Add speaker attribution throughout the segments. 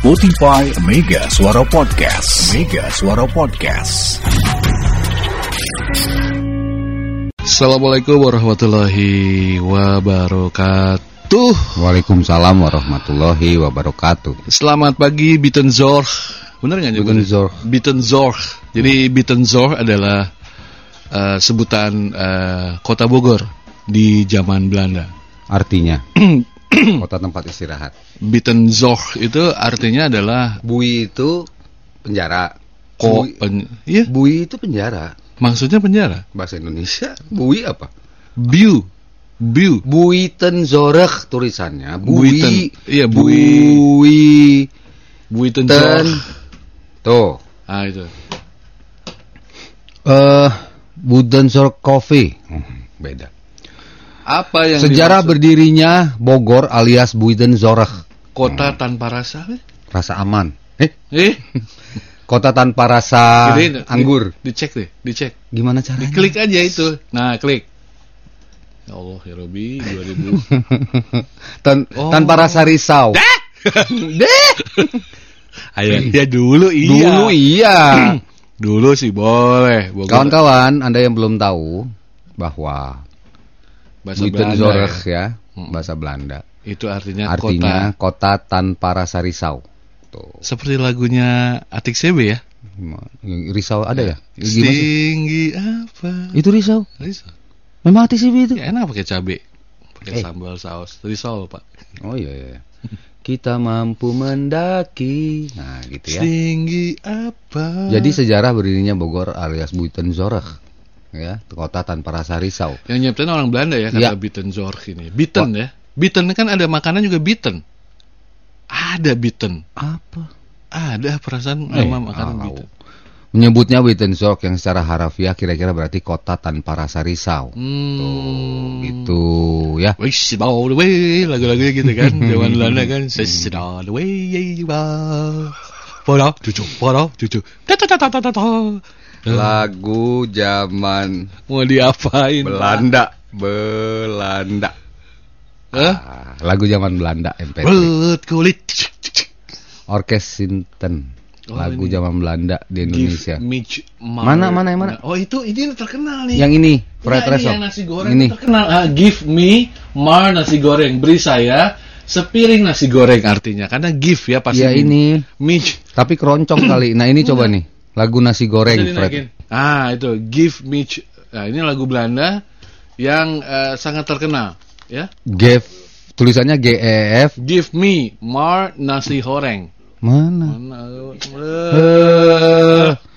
Speaker 1: Spotify Mega Suara Podcast. Mega Suara Podcast.
Speaker 2: Assalamualaikum warahmatullahi wabarakatuh.
Speaker 3: Waalaikumsalam warahmatullahi wabarakatuh.
Speaker 2: Selamat pagi Bittenzorg. Benar nggak?
Speaker 3: Bittenzorg.
Speaker 2: Bittenzorg. Jadi Bittenzorg adalah eh, sebutan eh, kota Bogor di zaman Belanda.
Speaker 3: Artinya kota tempat istirahat.
Speaker 2: Bittenzorg itu artinya adalah
Speaker 3: Bui itu penjara.
Speaker 2: ko
Speaker 3: Bui,
Speaker 2: pen, iya,
Speaker 3: bui itu penjara.
Speaker 2: maksudnya penjara.
Speaker 3: Bahasa Indonesia bui apa?
Speaker 2: Biu. Biu.
Speaker 3: Buitenzorg tulisannya.
Speaker 2: Buiten.
Speaker 3: Bui.
Speaker 2: Iya, bui.
Speaker 3: Bui.
Speaker 2: Bittenzorg.
Speaker 3: Ten. Tuh.
Speaker 2: Ah itu.
Speaker 3: Eh Budenzorg Coffee. Hmm, beda.
Speaker 2: Apa yang
Speaker 3: Sejarah
Speaker 2: dimaksud
Speaker 3: berdirinya Bogor alias Buitenzorg.
Speaker 2: kota tanpa rasa?
Speaker 3: Rasa aman. Eh,
Speaker 2: Eh,
Speaker 3: kota tanpa rasa
Speaker 2: Gedein,
Speaker 3: anggur.
Speaker 2: Di, dicek deh, dicek.
Speaker 3: Gimana caranya?
Speaker 2: Diklik aja itu. Nah, klik. Ya Allah, ya Robi, 2000.
Speaker 3: Tan-
Speaker 2: Oh.
Speaker 3: Tanpa rasa risau.
Speaker 2: Ayo, ya dulu iya.
Speaker 3: Dulu iya.
Speaker 2: Dulu sih boleh.
Speaker 3: Kawan-kawan, Anda yang belum tahu bahwa
Speaker 2: Bahasa
Speaker 3: Buitenzorg
Speaker 2: Belanda ya.
Speaker 3: ya, bahasa Belanda.
Speaker 2: Itu artinya,
Speaker 3: Artinya
Speaker 2: kota.
Speaker 3: kota tanpa rasa risau. Tuh.
Speaker 2: Seperti lagunya Atik CB ya.
Speaker 3: Risau ada ya? Sih?
Speaker 2: Setinggi apa?
Speaker 3: Itu risau.
Speaker 2: Risol.
Speaker 3: Memang hati sih itu.
Speaker 2: Ya, enak pakai cabe. Pakai
Speaker 3: Eh.
Speaker 2: sambal saus. Risol, Pak.
Speaker 3: Oh iya iya. Kita mampu mendaki. Nah, gitu ya.
Speaker 2: Setinggi apa?
Speaker 3: Jadi sejarah berdirinya Bogor alias Buitenzorg. Ya, kota tanpa rasa risau.
Speaker 2: Yang nyiptain orang Belanda ya
Speaker 3: Ya.
Speaker 2: kata Bittenzorg ini. Bitten ya. Bitten kan ada makanan juga bitten. Ada bitten.
Speaker 3: Apa?
Speaker 2: Ada perasaan
Speaker 3: Eh,
Speaker 2: nama makanan
Speaker 3: tahu.
Speaker 2: bitten.
Speaker 3: Menyebutnya Buitenzorg yang secara harafiah kira-kira berarti kota tanpa rasa risau.
Speaker 2: Hmm.
Speaker 3: Gitu ya.
Speaker 2: Wish all the way lagu-lagunya gitu kan zaman Belanda kan Wish all the way Pada cucu pada cucu ta ta ta ta ta ta
Speaker 3: Lagu zaman
Speaker 2: mau diapain
Speaker 3: Belanda, Belanda.
Speaker 2: Hah?
Speaker 3: Ah, lagu zaman Belanda MP3.
Speaker 2: Belut kulit
Speaker 3: Orkes Sinten.
Speaker 2: Oh,
Speaker 3: Lagu
Speaker 2: ini.
Speaker 3: zaman Belanda di Indonesia. Mana, mana, yang mana?
Speaker 2: Oh itu ini terkenal nih
Speaker 3: Yang ini,
Speaker 2: Fried
Speaker 3: fried rice.
Speaker 2: yang nasi goreng
Speaker 3: Ini.
Speaker 2: terkenal. Ah, give me mar nasi goreng. Beri saya sepiring nasi goreng artinya. Karena give ya pasti.
Speaker 3: Ya ini,
Speaker 2: Mich.
Speaker 3: tapi keroncong kali. Nah, ini coba nih. Lagu nasi goreng
Speaker 2: dinaikin. Ah itu give me. ch- Nah ini lagu Belanda yang eh, sangat terkenal. Ya.
Speaker 3: GF tulisannya GEF.
Speaker 2: Give me mar nasi goreng.
Speaker 3: Mana?
Speaker 2: Mana?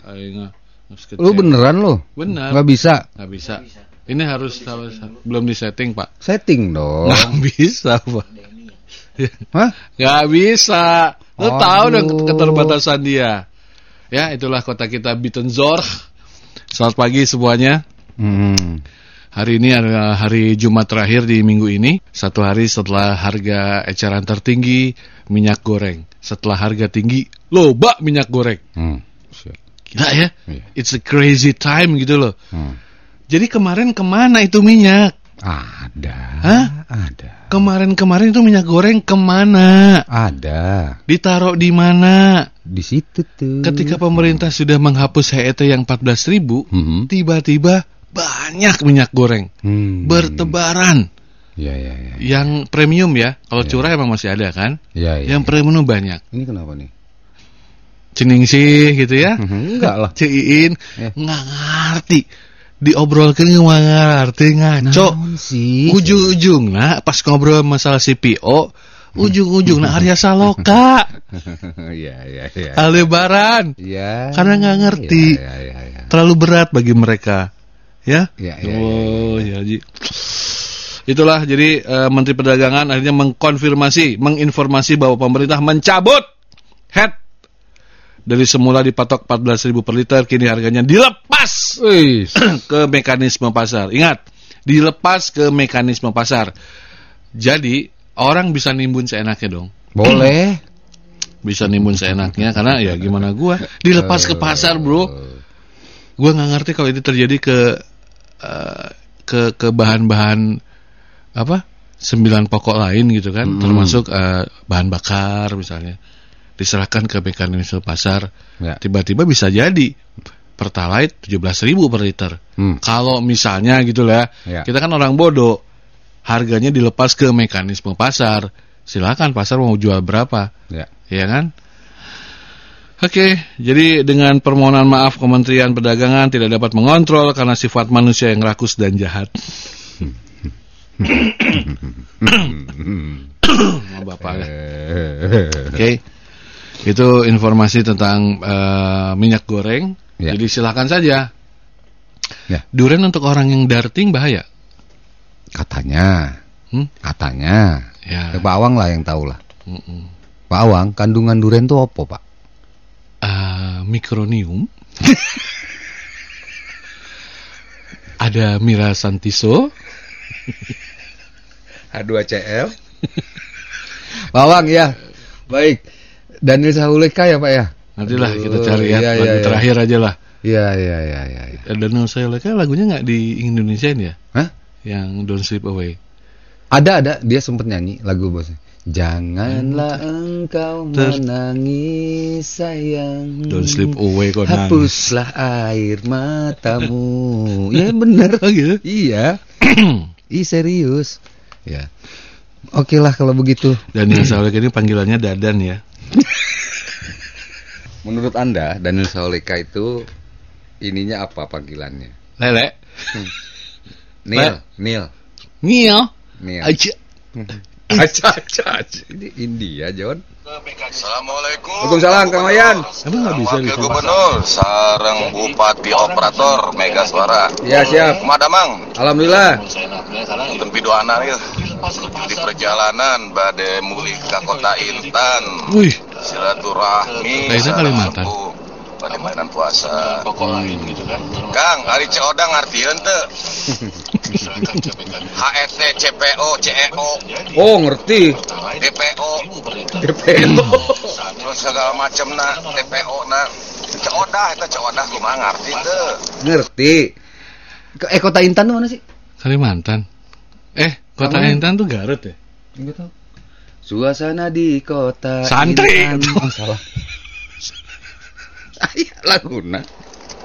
Speaker 2: Harus
Speaker 3: lu beneran lu?
Speaker 2: Benar.
Speaker 3: Nggak bisa.
Speaker 2: Nggak bisa. Ini harus harus belum disetting pak.
Speaker 3: Setting dong.
Speaker 2: Nggak bisa pak.
Speaker 3: Hah?
Speaker 2: Gak bisa. Lo
Speaker 3: Aduh.
Speaker 2: tahu dong keterbatasan dia. Ya, itulah kota kita Bittenzorg. Selamat pagi semuanya.
Speaker 3: Hmm.
Speaker 2: Hari ini adalah hari Jumat terakhir di minggu ini. Satu hari setelah harga eceran tertinggi minyak goreng. Setelah harga tinggi, loba minyak goreng.
Speaker 3: Hmm.
Speaker 2: Gila ya.
Speaker 3: Iya.
Speaker 2: It's a crazy time gitu loh.
Speaker 3: Hmm.
Speaker 2: Jadi kemarin ke mana itu minyak?
Speaker 3: Ada.
Speaker 2: Hah?
Speaker 3: Ada.
Speaker 2: Kemarin-kemarin itu minyak goreng ke mana?
Speaker 3: Ada.
Speaker 2: Ditaruh di mana?
Speaker 3: Di situ tuh.
Speaker 2: Ketika pemerintah sudah menghapus HET yang 14.000 ribu,
Speaker 3: Hmm.
Speaker 2: tiba-tiba banyak minyak goreng
Speaker 3: Hmm.
Speaker 2: bertebaran.
Speaker 3: Ya ya ya.
Speaker 2: Yang premium ya, kalau
Speaker 3: Ya.
Speaker 2: curah emang masih ada kan?
Speaker 3: Ya ya.
Speaker 2: Yang premium banyak.
Speaker 3: Ini kenapa nih?
Speaker 2: Ceningsih gitu ya.
Speaker 3: Enggak lah.
Speaker 2: Ciin
Speaker 3: Ya.
Speaker 2: nggak ngerti. Diobrolkan nggak ngerti ngaco.
Speaker 3: Sih?
Speaker 2: Ujung-ujung nah pas ngobrol masalah CPO, ujung-ujung nah Arya Saloka,
Speaker 3: Iya iya iya.
Speaker 2: Aldebaran.
Speaker 3: Iya.
Speaker 2: Karena nggak ngerti.
Speaker 3: Iya iya iya.
Speaker 2: Terlalu berat bagi mereka. Ya?
Speaker 3: Iya iya.
Speaker 2: Oh, ya, Ji. Itulah jadi eh, Menteri Perdagangan akhirnya mengkonfirmasi, menginformasi bahwa pemerintah mencabut head dari semula dipatok 14.000 per liter kini harganya dilepas
Speaker 3: Wih.
Speaker 2: ke mekanisme pasar. Ingat, dilepas ke mekanisme pasar. Jadi orang bisa nimbun seenaknya dong.
Speaker 3: Boleh.
Speaker 2: Bisa nimbun seenaknya karena ya gimana gua dilepas ke pasar, Bro. Gua nggak ngerti kalau itu terjadi ke eh, ke ke bahan-bahan apa? sembilan pokok lain gitu kan,
Speaker 3: Mm-mm.
Speaker 2: termasuk eh, bahan bakar misalnya. Diserahkan ke mekanisme pasar,
Speaker 3: Ya.
Speaker 2: tiba-tiba bisa jadi pertalite 17.000 per liter.
Speaker 3: Hmm.
Speaker 2: Kalau misalnya gitu lah,
Speaker 3: Ya.
Speaker 2: kita kan orang bodoh, harganya dilepas ke mekanisme pasar, silakan pasar mau jual berapa,
Speaker 3: Ya.
Speaker 2: ya kan? Oke, jadi dengan permohonan maaf Kementerian Perdagangan tidak dapat mengontrol karena sifat manusia yang rakus dan jahat. Bapak ya. Oke, itu informasi tentang eh, minyak goreng.
Speaker 3: Ya.
Speaker 2: Jadi silakan saja.
Speaker 3: Ya.
Speaker 2: Duren untuk orang yang darting bahaya.
Speaker 3: Katanya,
Speaker 2: Hmm?
Speaker 3: katanya.
Speaker 2: Ya.
Speaker 3: Ya, Pak Awang lah yang tahu lah.
Speaker 2: Mm-mm.
Speaker 3: Pak Awang, kandungan duren itu apa, Pak?
Speaker 2: Eh, mikronium. Ada mirasantiso.
Speaker 3: H2CL. Pak Awang ya. Baik. Daniel Sahuleka ya, Pak ya?
Speaker 2: Nantilah
Speaker 3: Aduh,
Speaker 2: kita cari ya,
Speaker 3: iya,
Speaker 2: lagu
Speaker 3: iya, iya.
Speaker 2: terakhir aja lah.
Speaker 3: Iya, iya, iya, iya. iya.
Speaker 2: Eh, Daniel Sayoleka lagunya nggak di Indonesiain ya?
Speaker 3: Hah?
Speaker 2: Yang Don't Sleep Away.
Speaker 3: Ada, ada. Dia sempet nyanyi lagu bosnya. Janganlah engkau
Speaker 2: Ter-
Speaker 3: menangis sayang
Speaker 2: Don't Sleep Away kok nangis.
Speaker 3: Hapuslah air matamu Ya bener
Speaker 2: Oh gitu?
Speaker 3: Iya Ih serius Ya Oke lah kalau begitu
Speaker 2: Daniel Sayoleka ini panggilannya Dadan ya.
Speaker 3: Menurut anda Daniel Sauleka itu Ininya apa panggilannya?
Speaker 2: Lele.
Speaker 3: Neil Neil
Speaker 2: Mio.
Speaker 3: Neil
Speaker 2: Aja.
Speaker 3: Aca aca aca. Ini India John
Speaker 4: Assalamualaikum.
Speaker 3: Waalaikumsalam Kang Mayan
Speaker 2: Emang nggak bisa
Speaker 4: Wakil
Speaker 2: gitu?
Speaker 4: Gubernur sareng Bupati Operator Mega Suara.
Speaker 3: Ya siap
Speaker 4: Kumadamang,
Speaker 3: Alhamdulillah
Speaker 4: tempi doana ieu. Di perjalanan bade muli ka kota Intan.
Speaker 2: Wih,
Speaker 4: Silaturahmi
Speaker 2: Daerah Kalimantan.
Speaker 4: Sareng bade mainan puasa. Kang, ari Ceodang ngartieun teu? HST, CPO, CEO,
Speaker 3: Oh ngerti
Speaker 4: DPO,
Speaker 3: DPO
Speaker 4: terus segala macem na DPO na. Ceodah eta ceodah kumaha ngarti teu?
Speaker 3: Ngerti Ke- Eh kota Intan tuh mana sih?
Speaker 2: Kalimantan. Eh, kota
Speaker 3: Kamu-
Speaker 2: Intan tuh Garut ya?
Speaker 3: Enggak tahu. Suasana di kota
Speaker 2: Santri.
Speaker 3: Intan. Oh, salah. Laguna.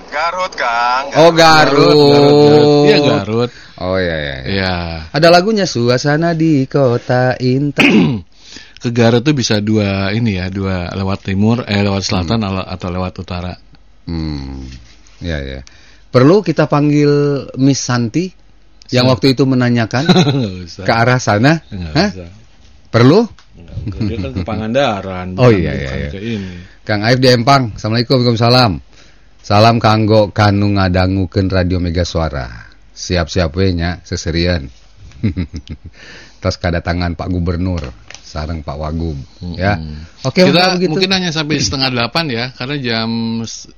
Speaker 4: Garut, Kang.
Speaker 3: Oh, Garut.
Speaker 2: Iya Garut.
Speaker 3: Oh iya iya. iya.
Speaker 2: Iya.
Speaker 3: Ada lagunya Suasana di kota Intan.
Speaker 2: Ke Garut tuh bisa dua ini ya, dua lewat timur, eh lewat selatan ala- atau lewat utara.
Speaker 3: hmm. Iya iya. Perlu kita panggil Miss Santi yang
Speaker 2: Siap.
Speaker 3: waktu itu menanyakan ke arah sana? Hah?
Speaker 2: usah.
Speaker 3: Perlu?
Speaker 2: Nggak usah. Dia kan ke Pangandaran.
Speaker 3: Oh, iya, iya, iya.
Speaker 2: Ke ini.
Speaker 3: Kang Aif di Empang. Assalamualaikum Waalaikumsalam. Salam kanggo kanu ngadangukeun Radio Mega Suara. Siap-siap we nya seserian. Tas kedatangan Pak Gubernur sareng Pak Wagub ya. Oke,
Speaker 2: kita
Speaker 3: kalau begitu.
Speaker 2: mungkin hanya sampai setengah delapan ya, karena jam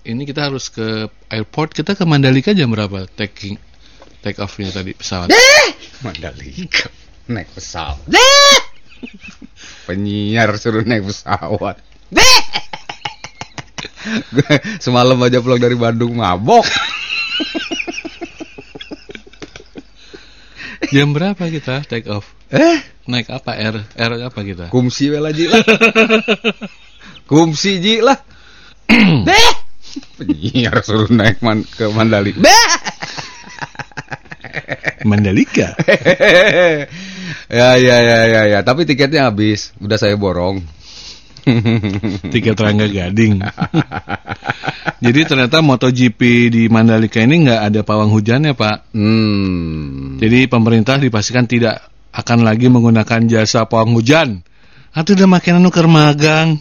Speaker 2: ini kita harus ke airport. Kita ke Mandalika jam berapa? Taking take off-nya tadi pesawat.
Speaker 3: Mandalika naik pesawat. Penyiar suruh naik pesawat. Gue Semalam aja pulang dari Bandung mabok.
Speaker 2: Jam berapa kita take off?
Speaker 3: Eh,
Speaker 2: Naik apa? R R apa kita?
Speaker 3: kumsi we lah Ji lah. kumsi Ji lah. Beh. Penyiar suruh naik man ke Mandalika.
Speaker 2: Mandalika.
Speaker 3: Ya ya ya ya ya, tapi tiketnya habis. Udah saya borong.
Speaker 2: Tiket Rangga Gading. Jadi ternyata MotoGP di Mandalika ini nggak ada pawang hujannya, Pak.
Speaker 3: Hmm.
Speaker 2: Jadi pemerintah dipastikan tidak akan lagi menggunakan jasa pawang hujan. Atau udah makin anu keur magang.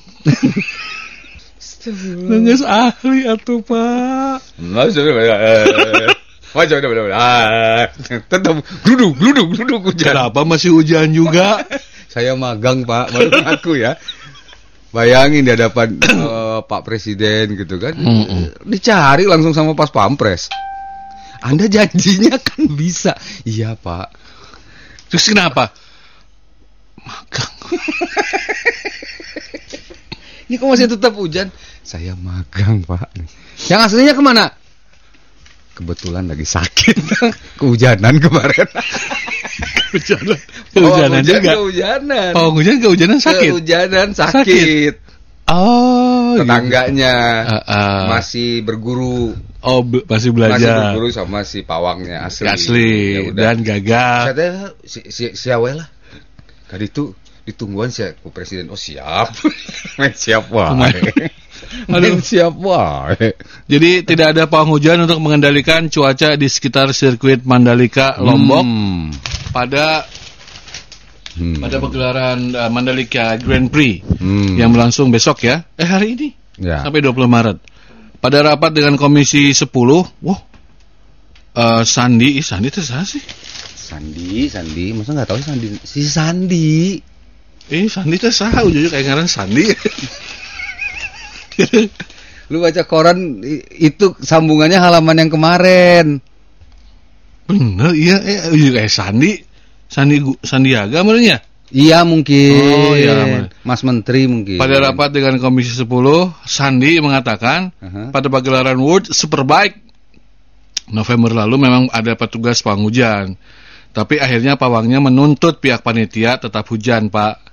Speaker 2: Nggak ahli atuh, Pak.
Speaker 3: Wajah udah udah Tetap gluduk gluduk gluduk hujan.
Speaker 2: Kenapa masih hujan juga?
Speaker 3: Saya magang Pak, baru ngaku ya. Bayangin di hadapan eh, Pak Presiden gitu kan. Dicari langsung sama pas pampres. Anda janjinya kan bisa. Iya Pak.
Speaker 2: Terus kenapa? Magang.
Speaker 3: Ini kok masih tetap hujan? Saya magang Pak. Yang aslinya ke mana? Kebetulan lagi sakit. Kehujanan kemarin.
Speaker 2: Hujanan.
Speaker 3: Oh,
Speaker 2: Kehujanan
Speaker 3: hujan,
Speaker 2: juga.
Speaker 3: Kehujanan.
Speaker 2: Pawang hujan kehujanan sakit.
Speaker 3: Kehujanan sakit.
Speaker 2: Oh, gitu.
Speaker 3: tetangganya
Speaker 2: Ah, ah.
Speaker 3: masih berguru
Speaker 2: Oh, be- masih
Speaker 3: masih
Speaker 2: belajar.
Speaker 3: berguru sama si pawangnya asli.
Speaker 2: Asli
Speaker 3: Ya
Speaker 2: dan gagal.
Speaker 3: Saya si si si awe lah. Kali itu ditungguan si ku presiden. Oh siap. Men siap wae.
Speaker 2: Aduh.
Speaker 3: Men siap wae.
Speaker 2: Jadi tidak ada pawang hujan untuk mengendalikan cuaca di sekitar sirkuit Mandalika Lombok
Speaker 3: Hmm.
Speaker 2: pada
Speaker 3: Hmm.
Speaker 2: pada pegelaran uh, Mandalika Grand Prix
Speaker 3: Hmm.
Speaker 2: yang berlangsung besok ya. Eh hari ini
Speaker 3: Ya.
Speaker 2: sampai 20 Maret. Pada rapat dengan Komisi 10, wah eh, Sandi, Sandi itu siapa sih?
Speaker 3: Sandi, Sandi, masa nggak tahu Sandi? Si Sandi.
Speaker 2: Eh, Sandi itu siapa? Ujung kayak ngaran Sandi.
Speaker 3: Lu baca koran itu sambungannya halaman yang kemarin.
Speaker 2: Bener, iya, eh, ujung kayak Sandi. Sandi Sandiaga menurutnya.
Speaker 3: Iya mungkin.
Speaker 2: Oh, iya.
Speaker 3: Mas Menteri mungkin.
Speaker 2: Pada rapat dengan Komisi 10, Sandi mengatakan
Speaker 3: Aha.
Speaker 2: pada pagelaran World Superbike November lalu memang ada petugas pawang hujan. Tapi akhirnya pawangnya menuntut pihak panitia tetap hujan, Pak.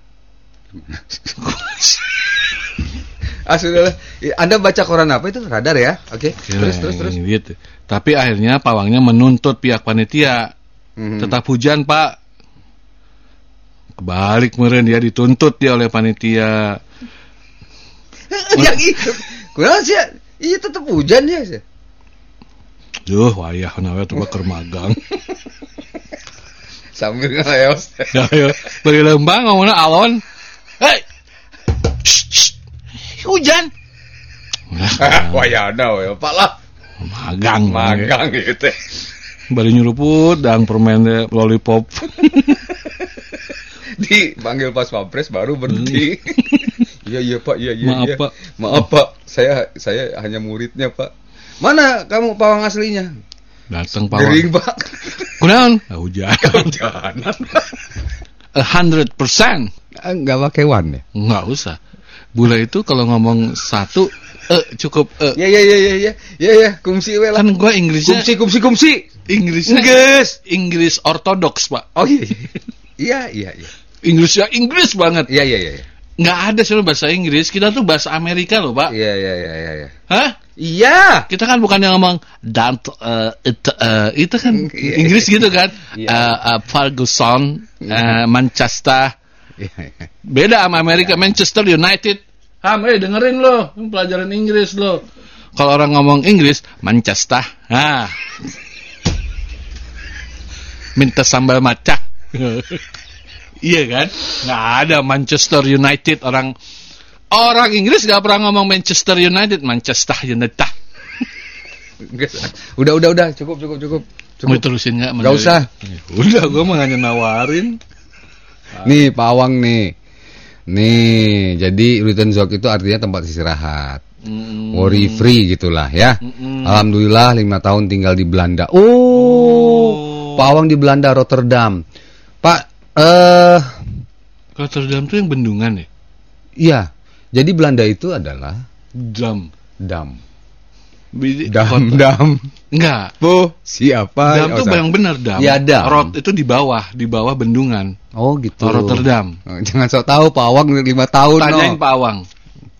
Speaker 3: Ah sudah lah. Anda baca koran apa itu? Radar ya? Oke. Terus terus terus.
Speaker 2: Gitu. Tapi akhirnya pawangnya menuntut pihak panitia
Speaker 3: Mhm.
Speaker 2: tetap hujan, Pak. Kebalik meren dia dituntut dia oleh panitia.
Speaker 3: yang itu. Kunaon sih? Iya tetap hujan ya. sih.
Speaker 2: Duh, wayah nawe tuh keur magang.
Speaker 3: Sambil ngeleos.
Speaker 2: Ya, ayo. Beri lembang ngomongnya alon. Hei. Hujan.
Speaker 3: Ah, wah, Wayana we, Pak lah.
Speaker 2: Magang.
Speaker 3: Magang gitu teh.
Speaker 2: Bari nyuruput dan permen lollipop.
Speaker 3: Di Dipanggil pas pampres baru berhenti. Iya. iya iya Pak, iya iya.
Speaker 2: Maaf
Speaker 3: ya.
Speaker 2: Pak.
Speaker 3: Maaf Pak, saya saya hanya muridnya Pak. Mana kamu pawang aslinya?
Speaker 2: Datang pawang.
Speaker 3: Gering Pak.
Speaker 2: Kunaon? Nah, hujan. 100% eh,
Speaker 3: nggak pakai one ya?
Speaker 2: Nggak usah. Bule itu kalau ngomong satu eh cukup eh
Speaker 3: ya ya ya ya ya. Ya ya kumsi we lah.
Speaker 2: Kan gue Inggrisnya
Speaker 3: kumsi kumsi kumsi.
Speaker 2: Inggrisnya
Speaker 3: Inggris
Speaker 2: Inggris ortodoks pak.
Speaker 3: Oh iya. Iya iya iya.
Speaker 2: Inggrisnya Inggris banget.
Speaker 3: Iya iya iya. iya.
Speaker 2: Nggak ada sebenarnya bahasa Inggris. Kita tuh bahasa Amerika loh, Pak.
Speaker 3: Iya iya iya iya iya.
Speaker 2: Hah?
Speaker 3: Iya.
Speaker 2: Kita kan bukan yang ngomong dan itu, eh, itu kan
Speaker 3: Iya.
Speaker 2: Inggris gitu kan.
Speaker 3: Iya.
Speaker 2: Eh, eh, Ferguson, eh, Manchester.
Speaker 3: Iya iya.
Speaker 2: Beda sama Amerika, Manchester United. Ham, eh dengerin lo, pelajaran Inggris lo. Kalau orang ngomong Inggris, Manchester. Nah. Minta sambal macak. iya kan? Nggak ada Manchester United orang orang Inggris nggak pernah ngomong Manchester United, Manchester United.
Speaker 3: Udah udah udah cukup cukup cukup.
Speaker 2: Mau
Speaker 3: Cukup.
Speaker 2: terusin nggak?
Speaker 3: Nggak usah.
Speaker 2: Udah, gue mah hanya nawarin.
Speaker 3: Nih pawang nih. Nih, jadi Rutan Zok itu artinya tempat istirahat.
Speaker 2: Mm,
Speaker 3: Worry free gitulah ya.
Speaker 2: Mm-mm.
Speaker 3: Alhamdulillah lima tahun tinggal di Belanda. Oh, pawang di Belanda Rotterdam. Pak, eh,
Speaker 2: Rotterdam tuh yang bendungan ya?
Speaker 3: iya. Jadi Belanda itu adalah
Speaker 2: Dam.
Speaker 3: dam.
Speaker 2: Bidi-
Speaker 3: Dam,
Speaker 2: kota-
Speaker 3: dam.
Speaker 2: Enggak.
Speaker 3: Bu, siapa?
Speaker 2: Dam tuh
Speaker 3: Oh,
Speaker 2: yang benar dam.
Speaker 3: Iya, dam.
Speaker 2: Rot itu di bawah, di bawah bendungan.
Speaker 3: Oh gitu.
Speaker 2: Rotterdam.
Speaker 3: Oh, Jangan sok tahu pawang lima tahun.
Speaker 2: Tanyain
Speaker 3: no.
Speaker 2: pawang.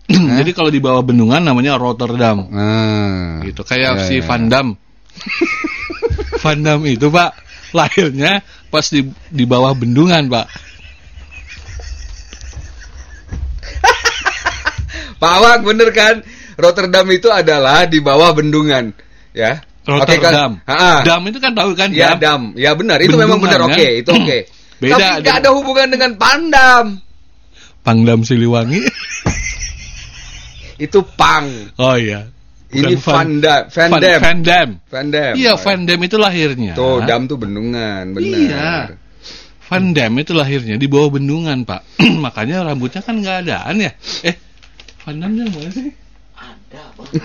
Speaker 2: Jadi kalau di bawah bendungan namanya Rotterdam.
Speaker 3: Nah,
Speaker 2: Gitu kayak
Speaker 3: Ya,
Speaker 2: si
Speaker 3: ya.
Speaker 2: Van Dam. Van Dam itu, Pak, lahirnya pas di di bawah bendungan, Pak.
Speaker 3: Pawang bener kan? Rotterdam itu adalah di bawah bendungan, ya.
Speaker 2: Rotterdam.
Speaker 3: kan? Ha-ha.
Speaker 2: Dam itu kan tahu kan
Speaker 3: Ya
Speaker 2: dam?
Speaker 3: dam, ya benar itu memang benar. Oke,
Speaker 2: kan?
Speaker 3: itu oke.
Speaker 2: Beda,
Speaker 3: Tapi nggak
Speaker 2: ada
Speaker 3: hubungan dengan pandam.
Speaker 2: Pangdam Siliwangi.
Speaker 3: Itu pang.
Speaker 2: Oh iya.
Speaker 3: Ini Van Van
Speaker 2: Van,
Speaker 3: Dam.
Speaker 2: Van Dam.
Speaker 3: Van Dam.
Speaker 2: Iya,
Speaker 3: Oh,
Speaker 2: Van Dam itu lahirnya.
Speaker 3: Tuh, dam tuh bendungan, benar.
Speaker 2: Iya. Van Dam itu lahirnya di bawah bendungan, Pak. Makanya rambutnya kan nggak adaan ya. Eh, Van Dam yang mana sih?
Speaker 5: Ada rambutnya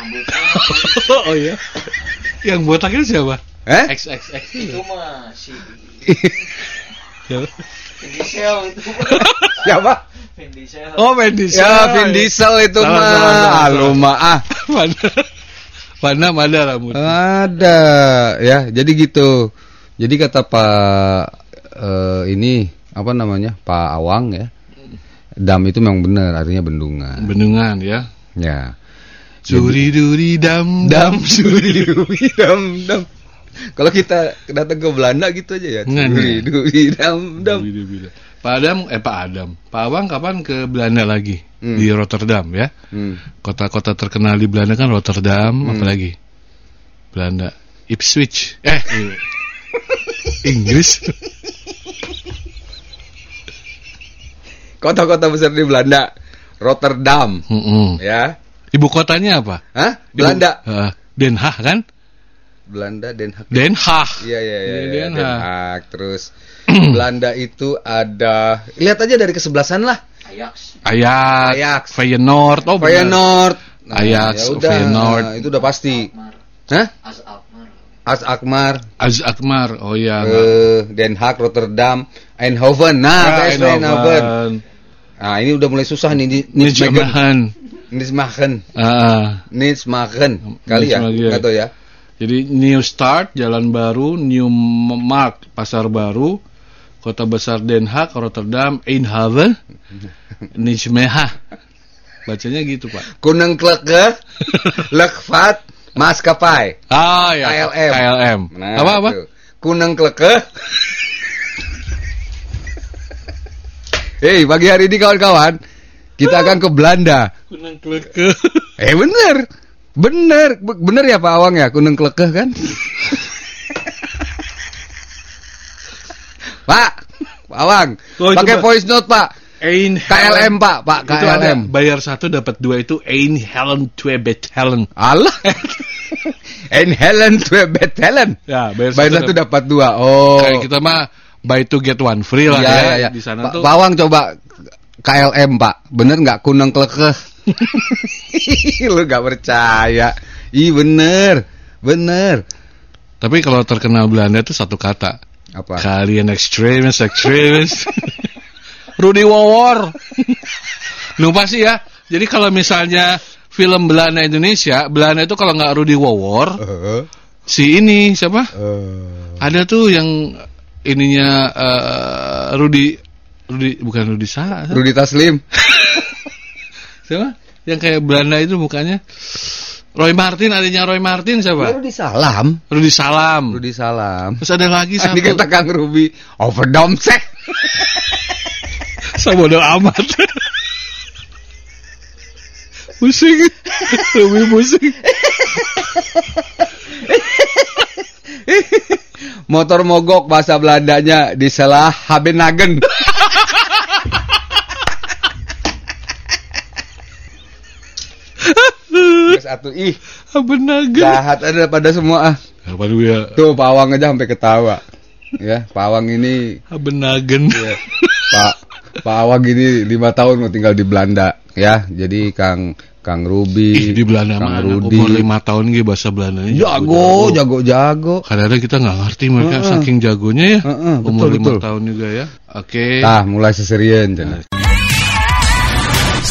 Speaker 2: oh iya. Yang botak itu siapa?
Speaker 3: Eh?
Speaker 2: XXX
Speaker 5: itu mah si
Speaker 2: Siapa?
Speaker 5: Vin Diesel itu
Speaker 3: Siapa?
Speaker 5: Vin Diesel
Speaker 2: Oh, Vin Diesel.
Speaker 3: Ya, Vin Diesel itu mah.
Speaker 2: salah,
Speaker 3: Ah.
Speaker 2: Dam ada rambut.
Speaker 3: Ada ya, jadi gitu. Jadi kata Pak eh, ini apa namanya Pak Awang ya, Dam itu memang benar artinya bendungan.
Speaker 2: Bendungan ya.
Speaker 3: Ya.
Speaker 2: Suri duri dam dam suri
Speaker 3: duri dam dam. Kalau kita datang ke Belanda gitu aja ya.
Speaker 2: Enggak,
Speaker 3: Duri dam dam.
Speaker 2: Pak Adam, eh Pak Adam, Pak Awang kapan ke Belanda lagi?
Speaker 3: Hmm.
Speaker 2: Di Rotterdam ya.
Speaker 3: Hmm.
Speaker 2: Kota-kota terkenal di Belanda kan Rotterdam,
Speaker 3: Hmm.
Speaker 2: apalagi Belanda, Ipswich. Eh, iya. Inggris.
Speaker 3: Kota-kota besar di Belanda. Rotterdam,
Speaker 2: Mm-mm.
Speaker 3: ya.
Speaker 2: Ibu kotanya apa?
Speaker 3: Hah?
Speaker 2: Ibu-
Speaker 3: Belanda.
Speaker 2: Eh, Den Haag kan?
Speaker 3: Belanda Den Haag.
Speaker 2: Den Haag.
Speaker 3: Iya iya iya.
Speaker 2: Iya,
Speaker 3: iya,
Speaker 2: Den
Speaker 3: Den
Speaker 2: Haag.
Speaker 3: Haag. Terus Belanda itu ada lihat aja dari kesebelasan lah.
Speaker 5: Ajax.
Speaker 2: Ajax,
Speaker 3: Ajax.
Speaker 2: Feyenoord, oh.
Speaker 3: Feyenoord.
Speaker 2: Ajax,
Speaker 3: ya udah,
Speaker 2: Feyenoord.
Speaker 3: itu udah pasti.
Speaker 5: Akmar.
Speaker 3: Hah?
Speaker 5: As Akmar.
Speaker 3: As Akmar,
Speaker 2: Az Akmar, oh iya.
Speaker 3: eh, Den Haag, Rotterdam, Eindhoven. Nah,
Speaker 2: Ah,
Speaker 3: Eindhoven.
Speaker 2: Eindhoven.
Speaker 3: Nah, ini udah mulai susah nih di Nijmegen.
Speaker 2: Nijmegen.
Speaker 3: Nijmegen.
Speaker 2: Ah,
Speaker 3: Nijmegen. Kali ya? Enggak tahu ya.
Speaker 2: jadi New Start, Jalan Baru, New Mark, Pasar Baru, Kota Besar Den Haag, Rotterdam, Eindhoven, Nijmegen. Bacanya gitu, Pak.
Speaker 3: Kuneng Kleke, Lekvat, Maskapai.
Speaker 2: Ah, ya.
Speaker 3: KLM.
Speaker 2: KLM.
Speaker 3: Nah,
Speaker 2: apa apa?
Speaker 3: itu. Kuneng Kleke. Hei, pagi hari ini kawan-kawan, kita akan ke Belanda.
Speaker 2: Kunang Kleke.
Speaker 3: Eh bener, bener, Be- bener ya Pak Awang ya, Kuneng Kleke kan? Pak, Pak Awang,
Speaker 2: Oh,
Speaker 3: pakai
Speaker 2: Pak.
Speaker 3: voice note Pak.
Speaker 2: Ein
Speaker 3: KLM Pak, Pak
Speaker 2: Itu ada
Speaker 3: KLM.
Speaker 2: bayar satu dapat dua itu Ein Helen Twee Bet Helen.
Speaker 3: Allah. And Helen to bet Helen.
Speaker 2: Ya, bayar,
Speaker 3: Bayar satu dapat dua. Oh.
Speaker 2: Kayak kita mah buy to get one free lah
Speaker 3: Iya,
Speaker 2: ya.
Speaker 3: iya, iya.
Speaker 2: Di sana
Speaker 3: Pak
Speaker 2: tuh
Speaker 3: Pawang coba KLM Pak, bener nggak kuneng klekeh? Lu nggak percaya? Ih bener, bener.
Speaker 2: Tapi kalau terkenal Belanda itu satu kata.
Speaker 3: Apa?
Speaker 2: Kalian ekstremis, ekstremis. Rudy Wawor. Lupa sih ya. Jadi kalau misalnya film Belanda Indonesia, Belanda itu kalau nggak Rudy Wawor,
Speaker 3: Eh,
Speaker 2: si ini siapa?
Speaker 3: eh.
Speaker 2: Ada tuh yang ininya eh, Rudy Rudy bukan Rudy Sa
Speaker 3: Rudi Taslim.
Speaker 2: siapa? Yang kayak Belanda itu mukanya Roy Martin adanya Roy Martin siapa?
Speaker 3: Rudi Salam.
Speaker 2: Rudy Salam.
Speaker 3: Rudi Salam.
Speaker 2: Terus ada lagi
Speaker 3: kata Kang Ruby, overdomsek.
Speaker 2: Sabodo amat. pusing. Lebih pusing.
Speaker 3: Motor mogok bahasa Belandanya diselah Habenagen. Satu ih
Speaker 2: Benaga.
Speaker 3: jahat ada pada semua ah.
Speaker 2: Dulu ya?
Speaker 3: Tuh Pawang aja sampai ketawa. Ya, Pawang ini
Speaker 2: Benagen.
Speaker 3: Pak Pak Awang ini lima tahun mau tinggal di Belanda ya. Jadi Kang Kang Ruby,
Speaker 2: Ih, di Belanda
Speaker 3: Kang
Speaker 2: mah anak
Speaker 3: Rudi.
Speaker 2: umur lima tahun gitu bahasa Belandanya
Speaker 3: Jago, jago, jago.
Speaker 2: Kadang-kadang kita nggak ngerti mereka
Speaker 3: Heeh.
Speaker 2: saking jagonya ya.
Speaker 3: Heeh,
Speaker 2: umur
Speaker 3: betul,
Speaker 2: lima
Speaker 3: betul.
Speaker 2: tahun juga ya. Oke.
Speaker 3: Tah, mulai seserian cenah.